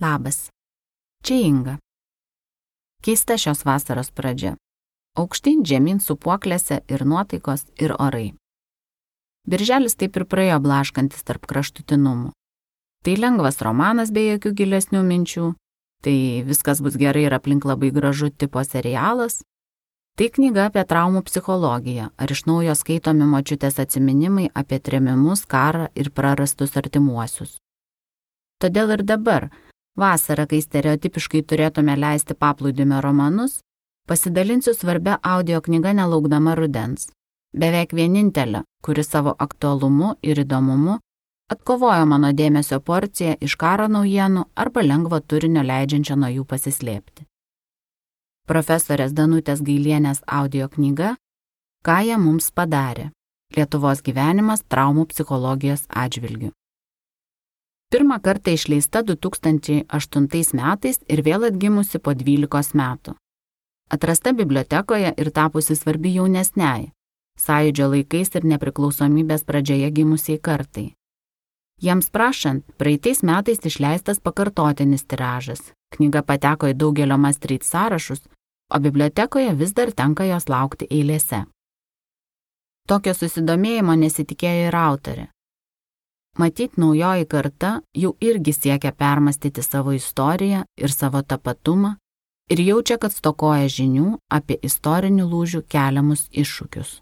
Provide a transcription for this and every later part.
Labas. Čia Inga. Keista šios vasaros pradžia. Aukštyn žemyn supuoklėse ir nuotaikos, ir orai. Birželis taip ir praėjo blaškantis tarp kraštutinumų. Tai lengvas romanas be jokių gilesnių minčių, tai viskas bus gerai ir aplink labai gražu tipo serialas. Tai knyga apie traumų psichologiją, ar iš naujo skaitomi močiutės atsiminimai apie tremimus, karą ir prarastus artimuosius. Todėl ir dabar, Vasarą, kai stereotipiškai turėtume leisti paplūdimio romanus, pasidalinsiu svarbia audio knyga nelaukdama rudens. Beveik vienintelė, kuri savo aktualumu ir įdomumu atkovojo mano dėmesio porciją iš karo naujienų arba lengvo turinio leidžiančio nuo jų pasislėpti. Profesorės Danutės Gailienės audio knyga Ką jie mums padarė - Lietuvos gyvenimas traumų psichologijos atžvilgių. Pirmą kartą išleista 2008 metais ir vėl atgimusi po 12 metų. Atrasta bibliotekoje ir tapusi svarbi jaunesniai, sąjūdžio laikais ir nepriklausomybės pradžioje gimusiai kartai. Jiems prašant, praeitais metais išleistas pakartotinis tiražas. Knyga pateko į daugelio Mastryt sąrašus, o bibliotekoje vis dar tenka jos laukti eilėse. Tokio susidomėjimo nesitikėjo ir autorė. Matyt, naujoji karta jau irgi siekia permastyti savo istoriją ir savo tapatumą ir jaučia, kad stokoja žinių apie istorinių lūžių keliamus iššūkius.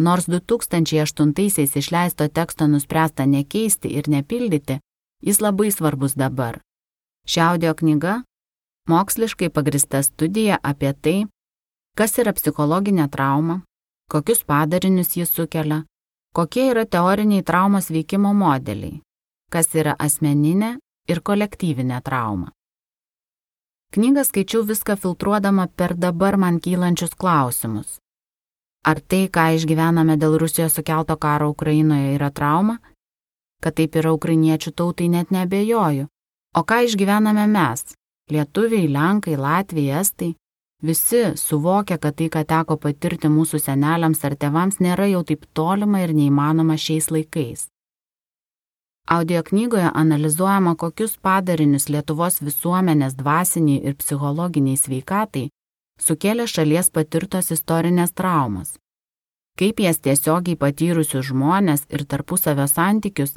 Nors 2008-aisiais išleisto teksto nuspręsta nekeisti ir nepildyti, jis labai svarbus dabar. Ši audio knyga - moksliškai pagrista studija apie tai, kas yra psichologinė trauma, kokius padarinius jis sukelia, Kokie yra teoriniai traumos veikimo modeliai? Kas yra asmeninė ir kolektyvinė trauma? Knygą skaičiau viską filtruodama per dabar man kylančius klausimus. Ar tai, ką išgyvename dėl Rusijos sukelto karo Ukrainoje, yra trauma? Kad taip yra ukrainiečių tautai net nebejoju. O ką išgyvename mes? Lietuviai, Lenkai, Latvijai, Estai? Visi suvokia, kad tai, ką teko patirti mūsų seneliams ar tėvams, nėra jau taip tolima ir neįmanoma šiais laikais. Audio knygoje analizuojama, kokius padarinius Lietuvos visuomenės dvasiniai ir psichologiniai sveikatai sukėlė šalies patirtos istorinės traumas. Kaip jas tiesiogiai patyrusius žmonės ir tarpusavio santykius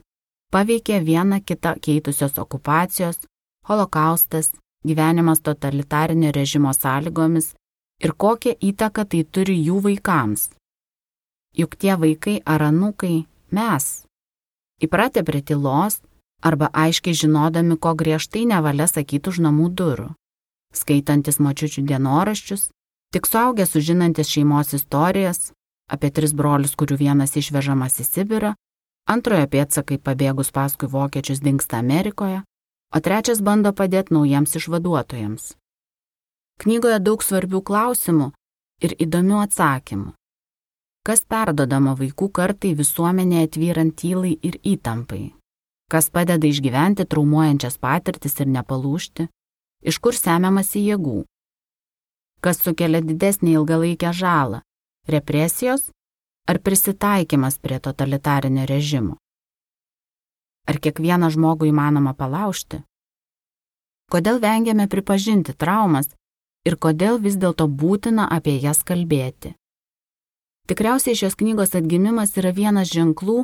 paveikė viena kita keitusios okupacijos, holokaustas, gyvenimas totalitarinio režimo sąlygomis ir kokią įtaką tai turi jų vaikams. Juk tie vaikai ar anūkai mes. Įpratę prie tylos arba aiškiai žinodami, ko griežtai nevalia sakyti už namų durų. Skaitantis močiučių dienoraščius, tik suaugę sužinantis šeimos istorijas apie tris brolius, kurių vienas išvežamas į Sibirą, antrojo pėtsakai pabėgus paskui vokiečius dinksta Amerikoje, o trečias bando padėti naujiems išvaduotojams. Knygoje daug svarbių klausimų ir įdomių atsakymų. Kas perdodama vaikų kartai visuomenėje atvyrant tylai ir įtampai? Kas padeda išgyventi traumuojančias patirtis ir nepalūšti? Iš kur semiamasi jėgų? Kas sukelia didesnį ilgalaikę žalą? Represijos ar prisitaikymas prie totalitarinio režimo? Ar kiekvieną žmogų įmanoma palaužti? Kodėl vengiame pripažinti traumas ir kodėl vis dėlto būtina apie jas kalbėti? Tikriausiai šios knygos atgimimas yra vienas ženklų,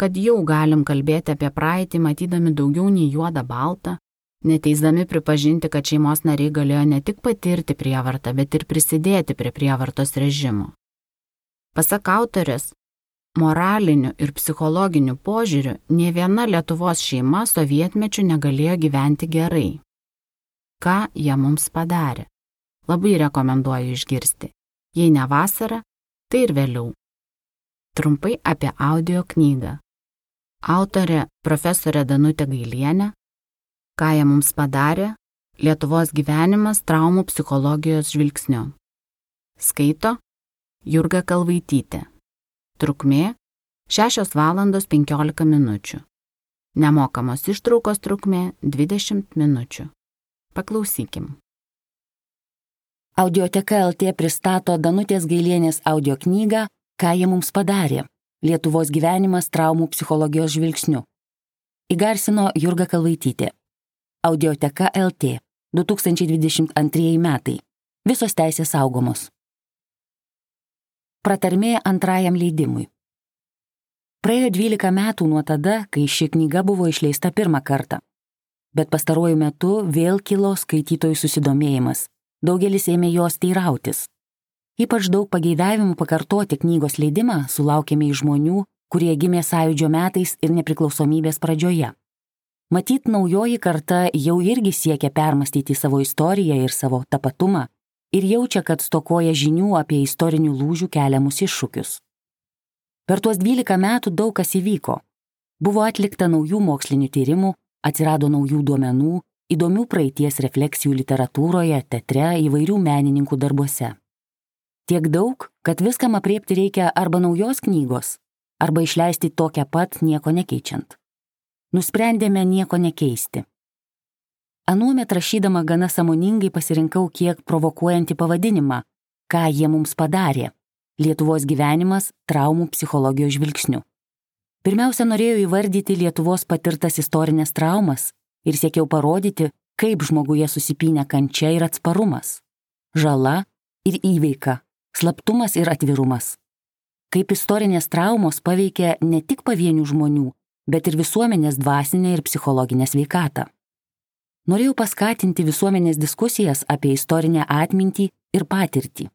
kad jau galim kalbėti apie praeitį, matydami daugiau nei juodą baltą, neteisdami pripažinti, kad šeimos nariai galėjo ne tik patirti prievartą, bet ir prisidėti prie prievartos režimo. Pasak autorės, moraliniu ir psichologiniu požiūriu nie viena Lietuvos šeima sovietmečiu negalėjo gyventi gerai. Ką jie mums padarė? Labai rekomenduoju išgirsti. Jei ne vasara, tai ir vėliau. Trumpai apie audio knygą. Autorė profesorė Danutė Gailienė. Ką jie mums padarė? Lietuvos gyvenimas traumų psichologijos žvilgsniu. Skaito Jurga Kalvaitytė. Trukmė 6 valandos 15 minučių. Nemokamos ištraukos trukmė 20 minučių. Paklausykim. Audioteka LT pristato Danutės Gailienės audio knygą Ką jie mums padarė - Lietuvos gyvenimas traumų psichologijos žvilgsniu. Įgarsino Jurga Kalvaitytė. Audioteka LT 2022 metai. Visos teisės saugomos. Pratarmė antrajam leidimui. Praėjo 12 metų nuo tada, kai ši knyga buvo išleista pirmą kartą. Bet pastaruoju metu vėl kilo skaitytojų susidomėjimas. Daugelis ėmė jos teirautis. Ypač daug pageidavimų pakartoti knygos leidimą sulaukėme iš žmonių, kurie gimė sąjūdžio metais ir nepriklausomybės pradžioje. Matyt, naujoji karta jau irgi siekia permastyti savo istoriją ir savo tapatumą ir jaučia, kad stokoja žinių apie istorinių lūžių keliamus iššūkius. Per tuos 12 metų daug kas įvyko. Buvo atlikta naujų mokslinių tyrimų, atsirado naujų duomenų, įdomių praeities refleksijų literatūroje, teatre, įvairių menininkų darbuose. Tiek daug, kad viskam apriepti reikia arba naujos knygos, arba išleisti tokią pat nieko nekeičiant. Nusprendėme nieko nekeisti. Anuomet rašydama gana samoningai pasirinkau kiek provokuojantį pavadinimą, ką jie mums padarė - Lietuvos gyvenimas traumų psichologijos žvilgsniu. Pirmiausia, norėjau įvardyti Lietuvos patirtas istorinės traumas ir siekiau parodyti, kaip žmoguje susipinę kančia ir atsparumas, žala ir įveika slaptumas ir atvirumas. Kaip istorinės traumos paveikia ne tik pavienių žmonių, bet ir visuomenės dvasinę ir psichologinę sveikatą. Norėjau paskatinti visuomenės diskusijas apie istorinę atmintį ir patirtį.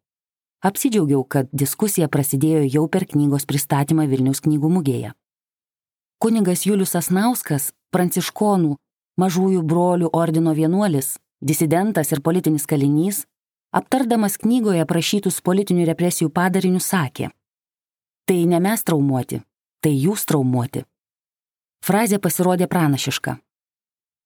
Apsidžiaugiau, kad diskusija prasidėjo jau per knygos pristatymą Vilnius knygų mugėje. Kuningas Julius Asnauskas, pranciškonų, mažųjų brolių ordino vienuolis, disidentas ir politinis kalinys, aptardamas knygoje prašytus politinių represijų padarinius sakė, tai ne mes traumuoti, tai jūs traumuoti. Frazė pasirodė pranašiška.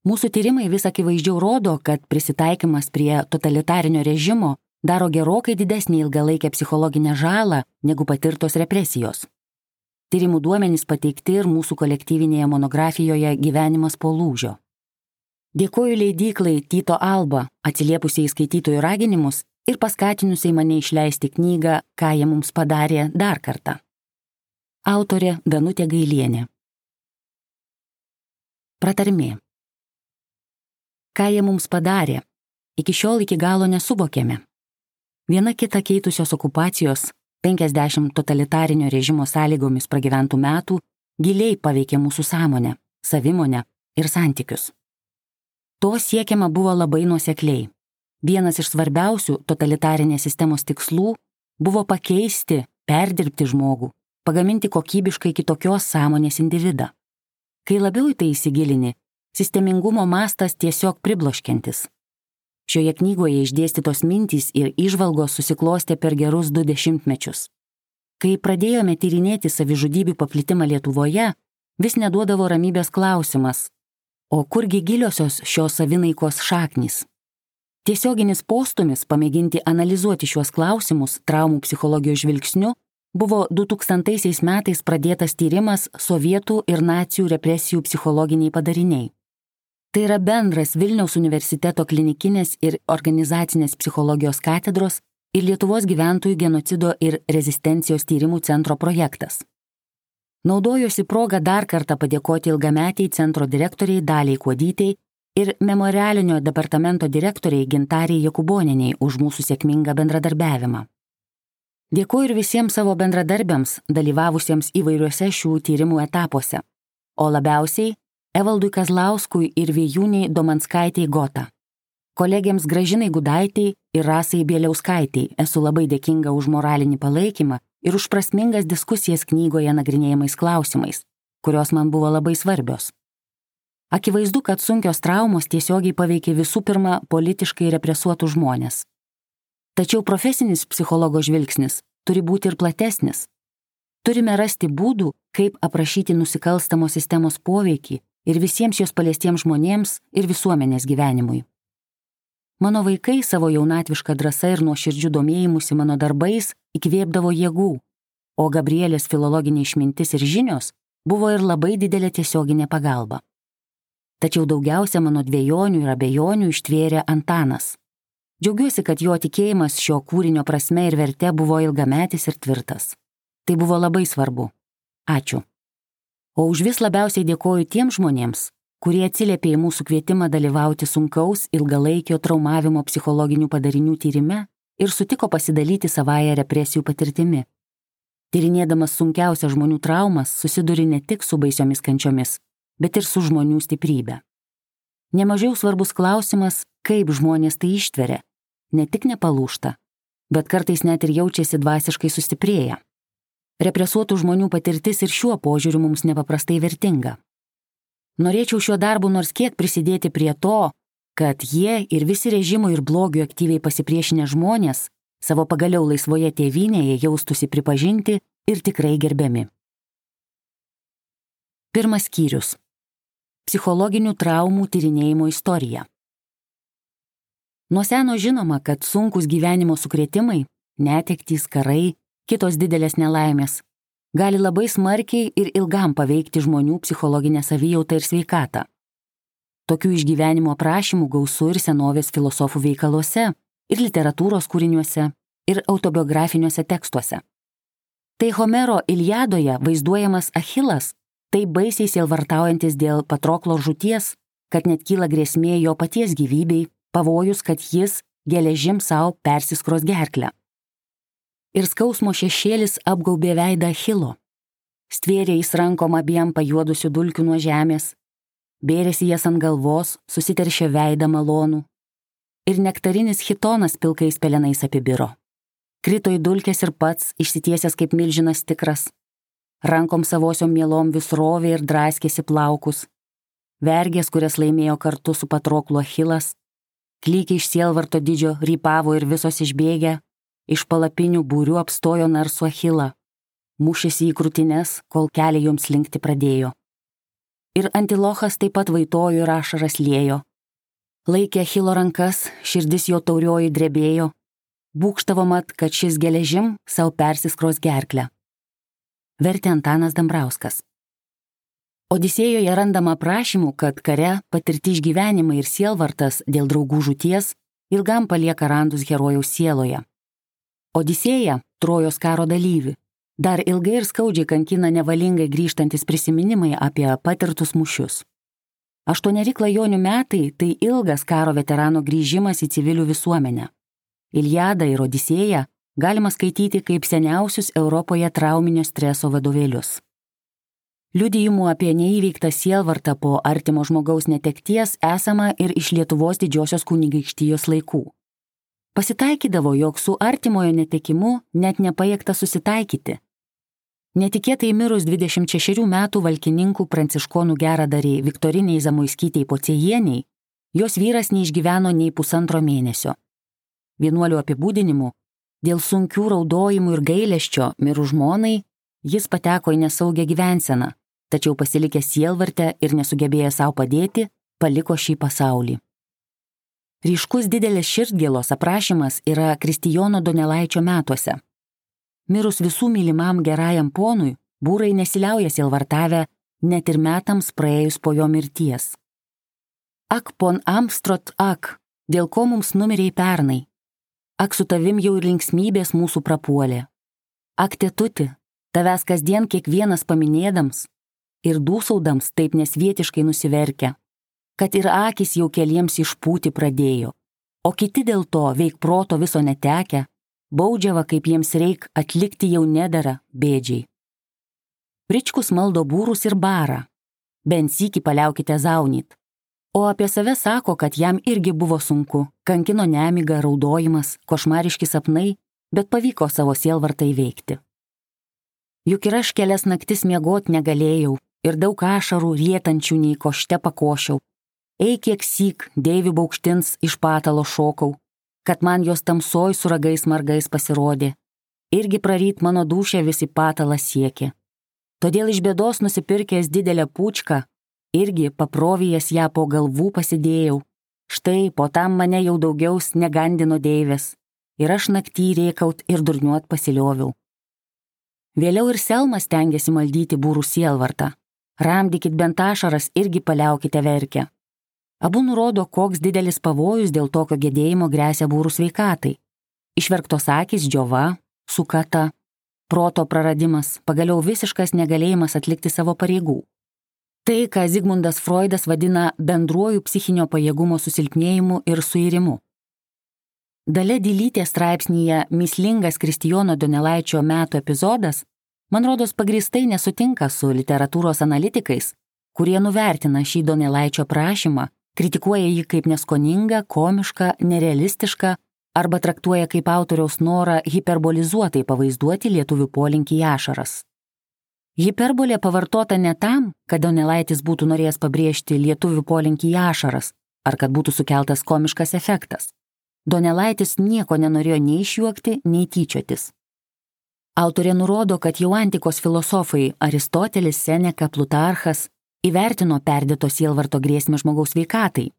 Mūsų tyrimai vis akivaizdžiau rodo, kad prisitaikymas prie totalitarinio režimo daro gerokai didesnį ilgalaikę psichologinę žalą negu patirtos represijos. Tyrimų duomenys pateikti ir mūsų kolektyvinėje monografijoje Gyvenimas po lūžio. Dėkoju leidyklai Tyto Alba, atsiliepusiai skaitytojų raginimus ir paskatinusiai mane išleisti knygą, ką jie mums padarė dar kartą. Autorė Danutė Gailienė. Pratarmė. Ką jie mums padarė, iki šiol iki galo nesuvokėme. Viena kita keitusios okupacijos, 50 totalitarinio režimo sąlygomis pragyventų metų giliai paveikė mūsų sąmonę, savimonę ir santykius. To siekiama buvo labai nuosekliai. Vienas iš svarbiausių totalitarinės sistemos tikslų buvo pakeisti, perdirbti žmogų, pagaminti kokybiškai kitokios sąmonės individą. Kai labiau į tai įsigilini, sistemingumo mastas tiesiog pribloškiantis. Šioje knygoje išdėstytos mintys ir išvalgos susiklostė per gerus du dešimtmečius. Kai pradėjome tyrinėti savižudybių paplitimą Lietuvoje, vis neduodavo ramybės klausimas, O kurgi giliosios šios savinaikos šaknys? Tiesioginis postumis pamėginti analizuoti šiuos klausimus traumų psichologijos žvilgsniu buvo 2000 metais pradėtas tyrimas sovietų ir nacijų represijų psichologiniai padariniai. Tai yra bendras Vilniaus universiteto klinikinės ir organizacinės psichologijos katedros ir Lietuvos gyventojų genocido ir rezistencijos tyrimų centro projektas. Naudojosi progą dar kartą padėkoti ilgametiai centro direktoriai Daliai Kuodytei ir memorialinio departamento direktoriai Gintariai Jakuboniniai už mūsų sėkmingą bendradarbiavimą. Dėkuoju ir visiems savo bendradarbiams, dalyvavusiems įvairiuose šių tyrimų etapuose, o labiausiai Evaldui Kazlauskui ir Vijūniai Domanskaitei Gota. Kolegiams Gražinai Gudaitai ir Rasai Bieliauskaitai esu labai dėkinga už moralinį palaikymą ir už prasmingas diskusijas knygoje nagrinėjimais klausimais, kurios man buvo labai svarbios. Akivaizdu, kad sunkios traumos tiesiogiai paveikė visų pirma politiškai represuotų žmonės. Tačiau profesinis psichologo žvilgsnis turi būti ir platesnis. Turime rasti būdų, kaip aprašyti nusikalstamos sistemos poveikį ir visiems jos paliestiems žmonėms ir visuomenės gyvenimui. Mano vaikai savo jaunatvišką drąsą ir nuoširdžių domėjimusi mano darbais įkvėpdavo jėgų, o Gabrielės filologinė išmintis ir žinios buvo ir labai didelė tiesioginė pagalba. Tačiau daugiausia mano dviejonių ir abejonių ištvėrė Antanas. Džiaugiuosi, kad jo tikėjimas šio kūrinio prasme ir verte buvo ilgametis ir tvirtas. Tai buvo labai svarbu. Ačiū. O už vis labiausiai dėkoju tiems žmonėms, kurie atsiliepė į mūsų kvietimą dalyvauti sunkaus ilgalaikio traumavimo psichologinių padarinių tyrime ir sutiko pasidalyti savoje represijų patirtimi. Tyrinėdamas sunkiausią žmonių traumas, susiduri ne tik su baisiomis kančiomis, bet ir su žmonių stiprybė. Nemažiau svarbus klausimas, kaip žmonės tai ištveria. Ne tik nepalūšta, bet kartais net ir jaučiasi dvasiškai sustiprėję. Represuotų žmonių patirtis ir šiuo požiūriu mums nepaprastai vertinga. Norėčiau šiuo darbu nors kiek prisidėti prie to, kad jie ir visi režimų ir blogių aktyviai pasipriešinę žmonės savo pagaliau laisvoje tėvynėje jaustųsi pripažinti ir tikrai gerbiami. Pirmas skyrius - psichologinių traumų tyrinėjimo istorija. Nuo seno žinoma, kad sunkus gyvenimo sukrėtimai, netektys, karai, kitos didelės nelaimės gali labai smarkiai ir ilgam paveikti žmonių psichologinę savijautą ir sveikatą. Tokių išgyvenimo aprašymų gausu ir senovės filosofų veikaluose, ir literatūros kūriniuose, ir autobiografiniuose tekstuose. Tai Homero Iliadoje vaizduojamas Achilas, taip baisiai sielvartaujantis dėl Patroklo žūties, kad net kyla grėsmė jo paties gyvybei pavojus, kad jis geležim savo persiskros gerklę. Ir skausmo šešėlis apgaubė veidą Achilo. Stvėrė jis rankom abiem pajuodusių dulkių nuo žemės, bėrėsi jas ant galvos, susiteršė veidą malonų. Ir nektarinis hitonas pilkais pelenais apibiro. Krito į dulkes ir pats, išsitiesęs kaip milžinas tikras. Rankom savosiom mielom vis rovė ir draskėsi plaukus. Vergės, kurias laimėjo kartu su patroklu Achilas, Klykiai iš sielvarto didžio rypavo ir visos išbėgę, iš palapinių būrių apstojo narsų Achilą, mušėsi į krūtines, kol keliai joms linkti pradėjo. Ir Antilochas taip pat vaitojo ir ašaras lėjo. Laikė Achilo rankas, širdis jo taurioji drebėjo, būkštavo mat, kad šis geležim savo persiskros gerklę. Vertė Antanas Dambrauskas. Odisėjoje randama aprašymų, kad kare patirti išgyvenimai ir sielvartas dėl draugų žūties ilgam palieka randus herojaus sieloje. Odisėja, trojos karo dalyvi, dar ilgai ir skaudžiai kankina nevalingai grįžtantis prisiminimai apie patirtus mušius. Aštuoneri klajonių metai - tai ilgas karo veterano grįžimas į civilių visuomenę. Iliadą ir Odisėją galima skaityti kaip seniausius Europoje trauminio streso vadovėlius. Liudijimų apie neįveiktą sielvartą po artimo žmogaus netekties esama ir iš Lietuvos didžiosios kunigaikštijos laikų. Pasitaikydavo, jog su artimojo netekimu net nepajėgta susitaikyti. Netikėtai mirus 26 metų valkininkų pranciškonų geradariai Viktoriniai Zamoiskytei pociejieniai, jos vyras neišgyveno nei pusantro mėnesio. Vienuolių apibūdinimu, dėl sunkių raudojimų ir gailesčio mirų žmonai, jis pateko į nesaugę gyvenseną, tačiau pasilikęs sielvartę ir nesugebėjęs savo padėti, paliko šį pasaulį. Ryškus didelės širdgėlos aprašymas yra Kristijono Donelaičio metuose. Mirus visų mylimam gerajam ponui, būrai nesiliauja sielvartavę net ir metams praėjus po jo mirties. Ak, pon Amstrot, ak, dėl ko mums numeriai pernai. Ak, su tavim jau ir linksmybės mūsų prapuolė. Ak, tėtuti, tavęs kasdien kiekvienas paminėdams, ir dūsaudams taip nesvietiškai nusiverkia, kad ir akis jau keliems išpūti pradėjo, o kiti dėl to veik proto viso netekę, baudžiava kaip jiems reik atlikti jau nedara bėdžiai. Pričkus maldo būrus ir barą, bent sykį paliaukite zaunyt, o apie save sako, kad jam irgi buvo sunku, kankino nemiga, raudojimas, košmariški sapnai, bet pavyko savo sielvartą įveikti. Juk ir aš kelias naktis miegot negalėjau, ir daug ašarų rietančių nei košte pakošiau. Eik kiek syk, dėvių baukštins iš patalo šokau, kad man jos tamsoj su ragais margais pasirodė. Irgi praryt mano dušę visi patalą siekė. Todėl iš bėdos nusipirkęs didelę pučką, irgi paprovėjęs ją po galvų pasidėjau. Štai po tam mane jau daugiaus negandino deivės. Ir aš naktį rėkaut ir durniuot pasilioviau. Vėliau ir Selmas tengiasi maldyti būrų sielvartą. Ramdykit bent ašaras irgi paliaukite verkę. Abu nurodo, koks didelis pavojus dėl tokio gedėjimo grėsia būrų sveikatai. Išverktos akis džiova, sukata, proto praradimas, pagaliau visiškas negalėjimas atlikti savo pareigų. Tai, ką Zygmundas Freudas vadina bendruoju psichinio pajėgumo susilpnėjimu ir suirimu. Dalia Dilytė straipsnyje Mislingas Kristijono Donelaičio metų epizodas, man rodos, pagristai nesutinka su literatūros analitikais, kurie nuvertina šį Donelaičio prašymą, kritikuoja jį kaip neskoningą, komišką, nerealistišką arba traktuoja kaip autoriaus norą hiperbolizuotai pavaizduoti lietuvių polinkį į ašaras. Hiperbolė pavartota ne tam, kad Donelaitis būtų norėjęs pabrėžti lietuvių polinkį į ašaras ar kad būtų sukeltas komiškas efektas. Donelaitis nieko nenorėjo nei išjuokti, nei tyčiotis. Autorė nurodo, kad jau antikos filosofai Aristotelis, Seneka, Plutarchas įvertino perdėto sielvarto grėsmę žmogaus veikatai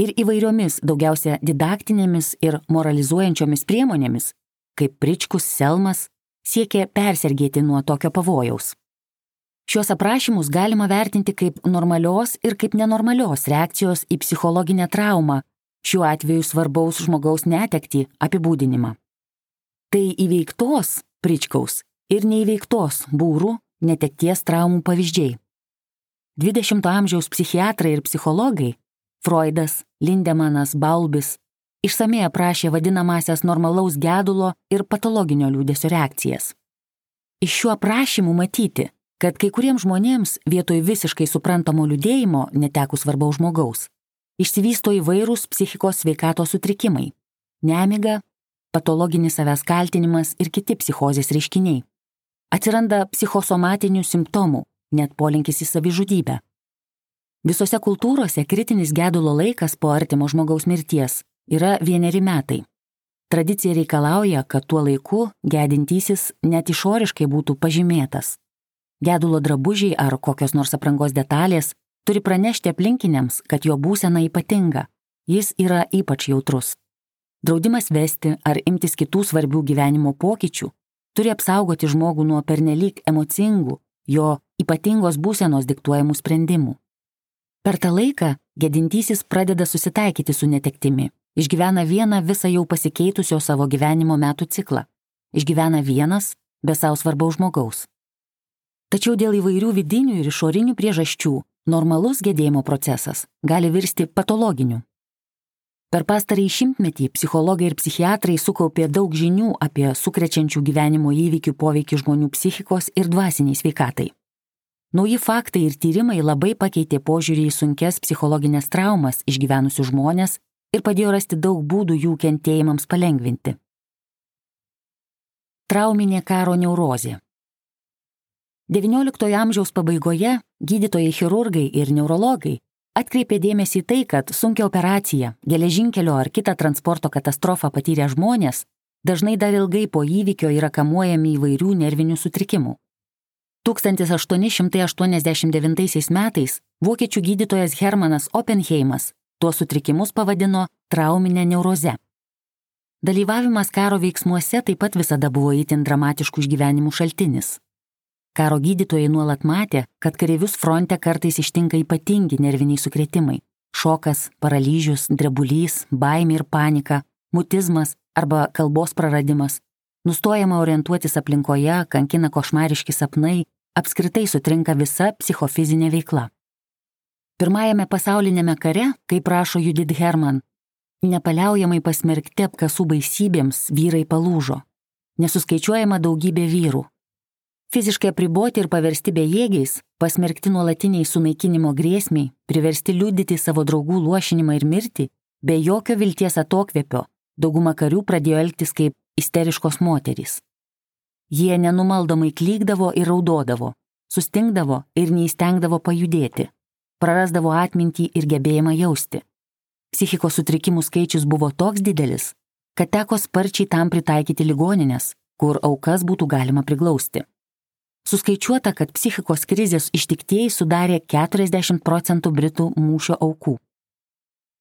ir įvairiomis, daugiausia didaktinėmis ir moralizuojančiomis priemonėmis, kaip Pričkus Selmas, siekė persergėti nuo tokio pavojaus. Šios aprašymus galima vertinti kaip normalios ir kaip nenormalios reakcijos į psichologinę traumą šiuo atveju svarbaus žmogaus netekti apibūdinimą. Tai įveiktos pričkaus ir neįveiktos būrų netekties traumų pavyzdžiai. 20-ojo amžiaus psichiatrai ir psichologai Freudas, Lindemanas, Baulbis išsamei aprašė vadinamasias normalaus gedulo ir patologinio liūdėsio reakcijas. Iš šių aprašymų matyti, kad kai kuriems žmonėms vietoj visiškai suprantamo liūdėjimo netekus svarbaus žmogaus, išsivysto įvairūs psichikos sveikatos sutrikimai - nemiga, patologinis savęs kaltinimas ir kiti psichozės reiškiniai. Atsiranda psichosomatinių simptomų, net polinkis į savižudybę. Visose kultūrose kritinis gedulo laikas po artimo žmogaus mirties yra vieneri metai. Tradicija reikalauja, kad tuo laiku gedintysis net išoriškai būtų pažymėtas. Gedulo drabužiai ar kokios nors aprangos detalės turi pranešti aplinkiniams, kad jo būsena ypatinga, jis yra ypač jautrus. Draudimas vesti ar imtis kitų svarbių gyvenimo pokyčių turi apsaugoti žmogų nuo pernelyg emocingų, jo ypatingos būsenos diktuojamų sprendimų. Per tą laiką gedintysis pradeda susitaikyti su netektimi, išgyvena vieną visą jau pasikeitusio savo gyvenimo metų ciklą, išgyvena vienas be savo svarbaus žmogaus. Tačiau dėl įvairių vidinių ir išorinių priežasčių normalus gedėjimo procesas gali virsti patologiniu. Per pastarąjį šimtmetį psichologai ir psichiatrai sukaupė daug žinių apie sukrečiančių gyvenimo įvykių poveikį žmonių psichikos ir dvasiniai sveikatai. Nauji faktai ir tyrimai labai pakeitė požiūrį į sunkes psichologinės traumas išgyvenusių žmonės ir padėjo rasti daug būdų jų kentėjimams palengvinti. Trauminė karo neurozė. XIX amžiaus pabaigoje gydytojai chirurgai ir neurologai atkreipė dėmesį į tai, kad sunkia operacija, geležinkelio ar kitą transporto katastrofą patyrę žmonės dažnai dar ilgai po įvykio yra kamuojami įvairių nervinių sutrikimų. 1889 metais vokiečių gydytojas Hermanas Oppenheimas tuos sutrikimus pavadino trauminę neuroze. Dalyvavimas karo veiksmuose taip pat visada buvo itin dramatiškų išgyvenimų šaltinis. Karo gydytojai nuolat matė, kad kareivius fronte kartais ištinka ypatingi nerviniai sukretimai - šokas, paralyžius, drebulys, baimė ir panika, mutizmas arba kalbos praradimas. Nustojama orientuotis aplinkoje, kankina košmariški sapnai, apskritai sutrinka visa psichofizinė veikla. Pirmajame pasaulinėme kare, kaip rašo Judith Herman, nepaliaujamai pasmerkti apkasų baisybėms vyrai palūžo. Nesuskaičiuojama daugybė vyrų, Fiziškai apriboti ir paversti bejėgiais, pasmerkti nuolatiniai sunaikinimo grėsmiai, priversti liūdyti savo draugų luošinimą ir mirtį, be jokio vilties atokvėpio, dauguma karių pradėjo elgtis kaip isteriškos moterys. Jie nenumaldomai klykdavo ir raudodavo, sustingdavo ir neįstengdavo pajudėti, prarasdavo atmintį ir gebėjimą jausti. Psichikos sutrikimų skaičius buvo toks didelis, kad teko sparčiai tam pritaikyti ligoninės, kur aukas būtų galima priglausti. Suskaičiuota, kad psichikos krizės ištiktieji sudarė 40 procentų Britų mūšio aukų.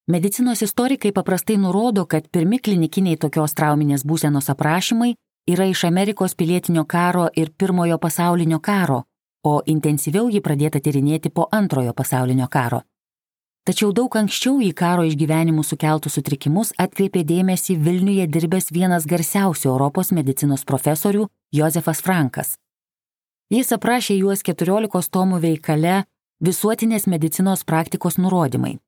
Medicinos istorikai paprastai nurodo, kad pirmi klinikiniai tokios trauminės būsenos aprašymai yra iš Amerikos pilietinio karo ir pirmojo pasaulinio karo, o intensyviau jį pradėta tyrinėti po antrojo pasaulinio karo. Tačiau daug anksčiau į karo išgyvenimų sukeltus sutrikimus atkreipė dėmesį Vilniuje dirbęs vienas garsiausių Europos medicinos profesorių Josefas Frankas. Jis aprašė juos 14 tomų veikale Visuotinės medicinos praktikos nurodymai.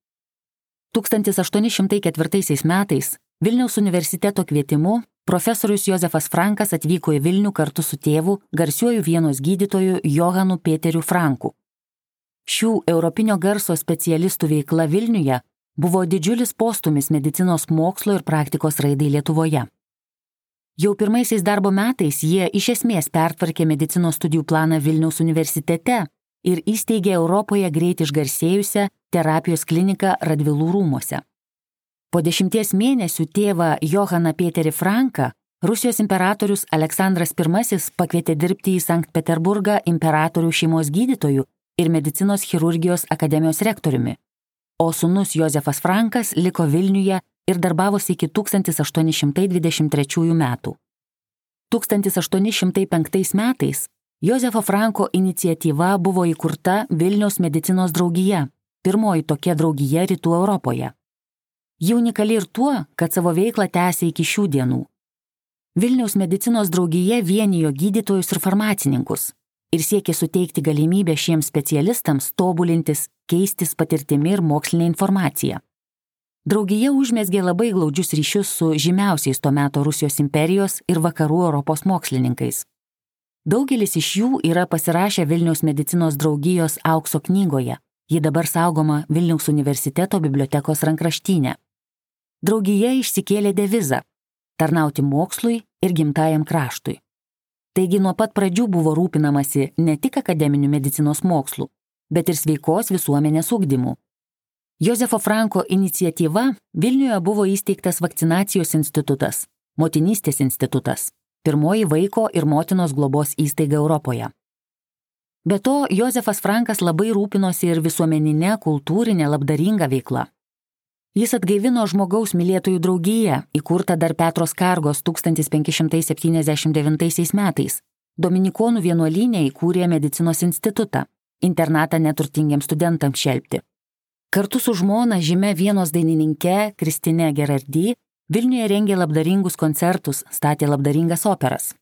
1804 metais Vilniaus universiteto kvietimu profesorius Josefas Frankas atvyko į Vilnių kartu su tėvu, garsiuoju vienos gydytoju Johanu Peteriu Franku. Šių europinio garso specialistų veikla Vilniuje buvo didžiulis postumis medicinos mokslo ir praktikos raidai Lietuvoje. Jau pirmaisiais darbo metais jie iš esmės pertvarkė medicinos studijų planą Vilniaus universitete ir įsteigė Europoje greit išgarsėjusią terapijos kliniką Radvilų rūmose. Po dešimties mėnesių tėvą Johaną Pieterį Franką Rusijos imperatorius Aleksandras I pakvietė dirbti į Sankt Peterburgą imperatorių šeimos gydytojų ir medicinos chirurgijos akademijos rektoriumi, o sūnus Josefas Frankas liko Vilniuje ir darbavosi iki 1823 metų. 1805 metais Josefo Franko iniciatyva buvo įkurta Vilniaus medicinos draugija, pirmoji tokia draugija Rytų Europoje. Ji unikali ir tuo, kad savo veiklą tęsia iki šių dienų. Vilniaus medicinos draugija vienijo gydytojus ir farmacininkus ir siekė suteikti galimybę šiems specialistams tobulintis, keistis patirtimi ir mokslinė informacija. Draugija užmėsgė labai glaudžius ryšius su žymiausiais tuo metu Rusijos imperijos ir vakarų Europos mokslininkais. Daugelis iš jų yra pasirašę Vilniaus medicinos draugijos aukso knygoje. Ji dabar saugoma Vilniaus universiteto bibliotekos rankraštinė draugija išsikėlė devizą - tarnauti mokslui ir gimtajam kraštui. Taigi nuo pat pradžių buvo rūpinamasi ne tik akademinių medicinos mokslų, bet ir sveikos visuomenės ugdymų. Josefo Franko iniciatyva Vilniuje buvo įsteigtas vakcinacijos institutas, motinystės institutas, pirmoji vaiko ir motinos globos įstaiga Europoje. Be to, Josefas Frankas labai rūpinosi ir visuomeninė, kultūrinė, labdaringa veikla. Jis atgaivino žmogaus mylėtojų draugiją, įkurtą dar Petros Kargos 1579 metais. Dominikonų vienuolynė įkūrė medicinos institutą, internatą neturtingiems studentams šelbti. Kartu su žmona žymė vienos dainininke Kristinė Gerardy Vilniuje rengė labdaringus koncertus, statė labdaringas operas.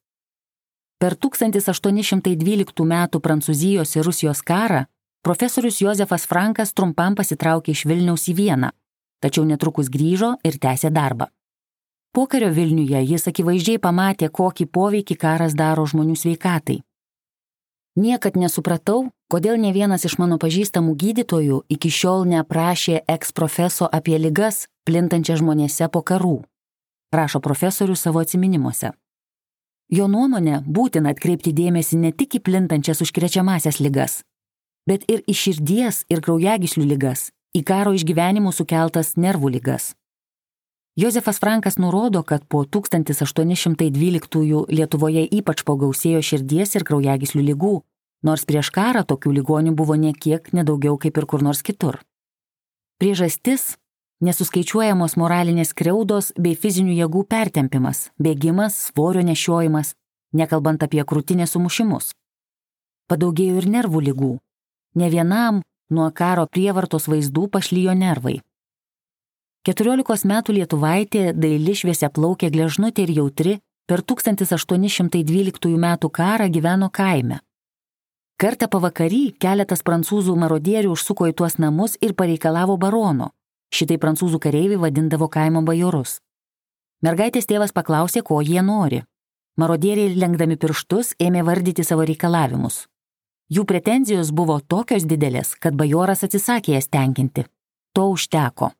Per 1812 m. Prancūzijos ir Rusijos karą profesorius Josefas Frankas trumpam pasitraukė iš Vilniaus į Vieną tačiau netrukus grįžo ir tęsė darbą. Pokario Vilniuje jis akivaizdžiai pamatė, kokį poveikį karas daro žmonių sveikatai. Niekad nesupratau, kodėl ne vienas iš mano pažįstamų gydytojų iki šiol neaprašė eksprofeso apie ligas, plintančias žmonėse po karų, rašo profesorius savo atminimuose. Jo nuomonė būtina atkreipti dėmesį ne tik į plintančias užkrečiamasias ligas, bet ir į širdies ir kraujagyslių ligas, į karo išgyvenimų sukeltas nervų lygas. Josefas Frankas nurodo, kad po 1812 Lietuvoje ypač pagausėjo širdies ir kraujagyslių lygų, nors prieš karą tokių ligonių buvo niekiek nedaugiau kaip ir kur nors kitur. Priežastis - nesuskaičiuojamos moralinės kreudos bei fizinių jėgų pertempimas, bėgimas, svorio nešiojimas, nekalbant apie krūtinės sumušimus. Padaugėjo ir nervų lygų. Ne vienam, Nuo karo prievartos vaizdų pašlyjo nervai. 14 metų lietuvaitė daili šviesia plaukė gležnutė ir jautri per 1812 metų karą gyveno kaime. Kartą pavakary keletas prancūzų marodierių užsuko į tuos namus ir pareikalavo barono. Šitai prancūzų kareiviai vadindavo kaimo bajorus. Mergaitės tėvas paklausė, ko jie nori. Marodieriai lenkdami pirštus ėmė vardyti savo reikalavimus. Jų pretenzijos buvo tokios didelės, kad bajoras atsisakė jas tenkinti. To užteko.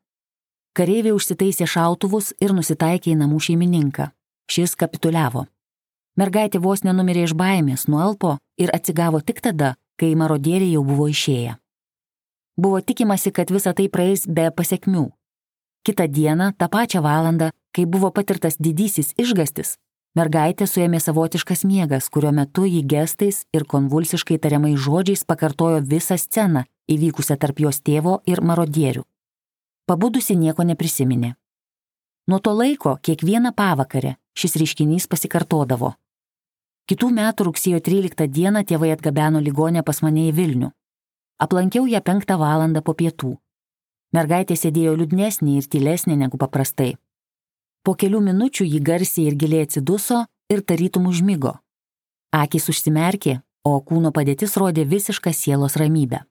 Kareiviai užsitaisė šautuvus ir nusitaikė į namų šeimininką. Šis kapituliavo. Mergaitė vos nenumirė iš baimės, nualpo ir atsigavo tik tada, kai marodieriai jau buvo išėję. Buvo tikimasi, kad visa tai praeis be pasiekmių. Kita diena, tą pačią valandą, kai buvo patirtas didysis išgastis, Mergaitė suėmė savotiškas miegas, kurio metu jį gestais ir konvulsiškai tariamai žodžiais pakartojo visą sceną įvykusią tarp jos tėvo ir marodierių. Pabudusi nieko neprisiminė. Nuo to laiko kiekvieną pavakarę šis reiškinys pasikartodavo. Kitų metų rugsėjo 13 dieną tėvai atgabeno ligonę pas mane į Vilnių. Aplankiau ją 5 val. po pietų. Mergaitė sėdėjo liūdnesnė ir tylesnė negu paprastai. Po kelių minučių ji garsiai ir giliai atsiduso ir tarytum užmygo. Akis užsimerkė, o kūno padėtis rodė visišką sielos ramybę.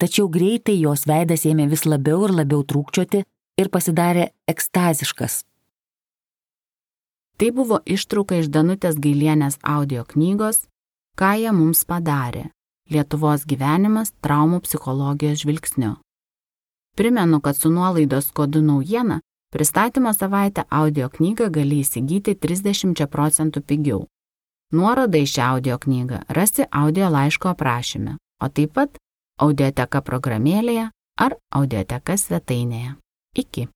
tačiau greitai jos veidas ėmė vis labiau ir labiau trūkčioti ir pasidarė ekstaziškas. Tai buvo ištrauka iš Danutės Gailienės audio knygos Ką jie mums padarė - Lietuvos gyvenimas traumų psichologijos žvilgsniu. Primenu, kad su nuolaidos kodu naujiena pristatymo savaitę audio knygą gali įsigyti 30 procentų pigiau. Nuorodą į šią audio knygą rasi audio laiško aprašyme, o taip pat audioteka programėlėje ar audioteka svetainėje. Iki.